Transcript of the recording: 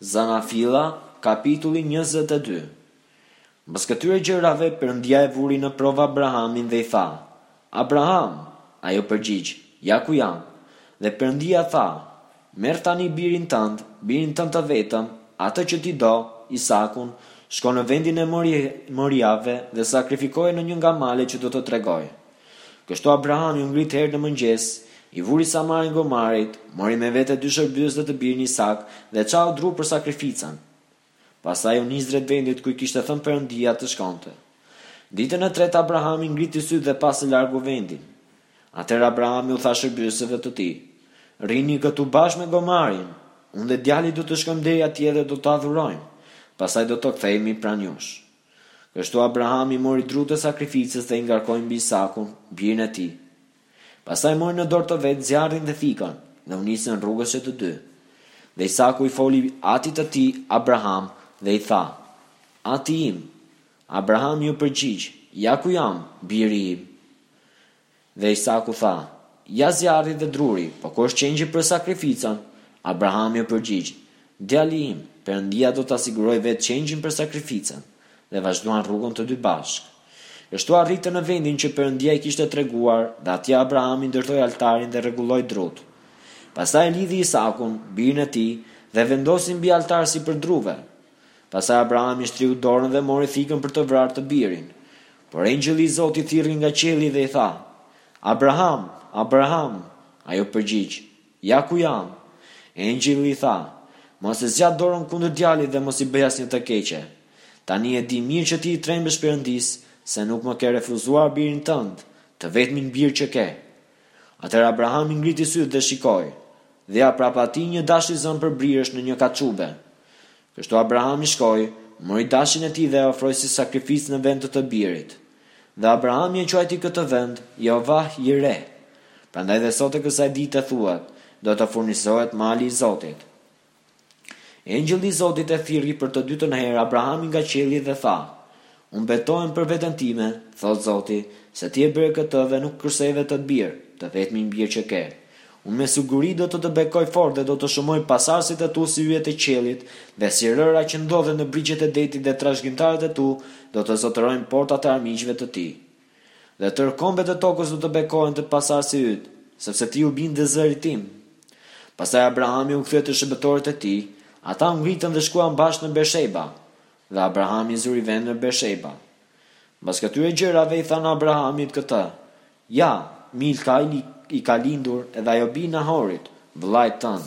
Zanafilla, kapitulli njëzet e dy Mbas këtyre gjërave, Perëndia e vuri në provë Abrahamin dhe i tha, Abraham! Ai u përgjigj, Ja ku jam. Dhe Perëndia tha, Merr tani birin tënd, birin tënd të vetëm, atë që ti do, Isakun, shko në vendin e Moriave dhe sakrifikoje në një nga malet që do të të tregoj. Kështu Abrahami u ngrit herë në mëngjes, i vuri samarin gomarit, mori me vete dy shërbyes dhe të birin Isak dhe çau dru për sakrificën. Pastaj u nis drejt vendit ku i kishte thënë Perëndia të shkonte. Ditën e tretë Abrahami ngriti sytë dhe pa së largu vendin. Atëherë Abrahami u tha shërbyesëve të tij, Rrini këtu bashkë me gomarin, unë dhe djali do të shkojmë deri atje dhe do të adhurojmë, pastaj do të kthehemi pranë jush. Kështu Abrahami mori drutë e sakrificës dhe i ngarkoi mbi Isakun, birin e tij. Pastaj mori në dorë të vet zjarrin dhe thikën, dhe u nisën rrugës që të dy. Dhe Isaku i foli atit të tij, Abraham, dhe i tha, Ati im! Abraham iu përgjigj, Ja ku jam, biri im! Dhe Isaku tha, Ja zjarri dhe druri, po ku është qengji për sakrificën? Abrahami u përgjigj, Djali im, Perëndia do ta sigurojë vetë qengjin për sakrificën. Dhe vazhduan rrugën të dy bashkë. Kështu arritën në vendin që Perëndia i kishte treguar dhe atje Abrahami ndërtoi altarin dhe rregulloi drutë. Pastaj e lidhi Isakun, birin e tij, dhe vendosi mbi altar sipër druve. Pastaj Abrahami shtriu dorën dhe mori thikën për të vrarë të birin. Por engjëlli i Zotit thirri nga qielli dhe i tha, Abraham, Abraham! Ai u përgjigj, Ja ku jam! Engjëlli i tha, Mos e zgjat dorën kundër djalit dhe mos i bëj asnjë të keqe. Tani e di mirë që ti i trembesh Perëndisë, se nuk më ke refuzuar birin tënd, të vetmin bir që ke. Atëherë Abrahami ngriti sytë dhe shikoi, dhe ja prapa tij një dash i zënë për brirësh në një kaçube. Kështu Abrahami shkoi, mori dashin e tij dhe e ofroi si sakrificë në vend të të birit. Dhe Abrahami e quajti këtë vend, Jehovah Jireh. Prandaj dhe sot e kësaj dite thuhet, Do të furnizohet mali i Zotit. Engjëlli i Zotit e thirri për të dytën herë Abrahamin nga qielli dhe tha, Unë betohem për veten time, thotë Zoti, se ti e bëre këtë dhe nuk kurseve tët bir, të vetmin bir që ke. Unë me siguri do të të bekoj fort dhe do të shumoj pasardhësit e tu si yjet e qiellit dhe si rëra që ndodhet në brigjet e detit dhe trashëgimtarët e tu do të zotërojnë portat e armiqve të tij. Dhe tërë kombet e tokës do të bekohen te pasardhësi yt, sepse ti iu binde zërit tim. Pastaj Abrahami u kthye te shërbëtorët e tij, ata u ngritën dhe shkuan bashkë në Bersheba, dhe Abrahami zuri vend në Bersheba. Mbas këtyre gjërave i thanë Abrahamit këtë, Ja, Milka i ka lindur edhe ajo bij Nahorit, vëllait tënd.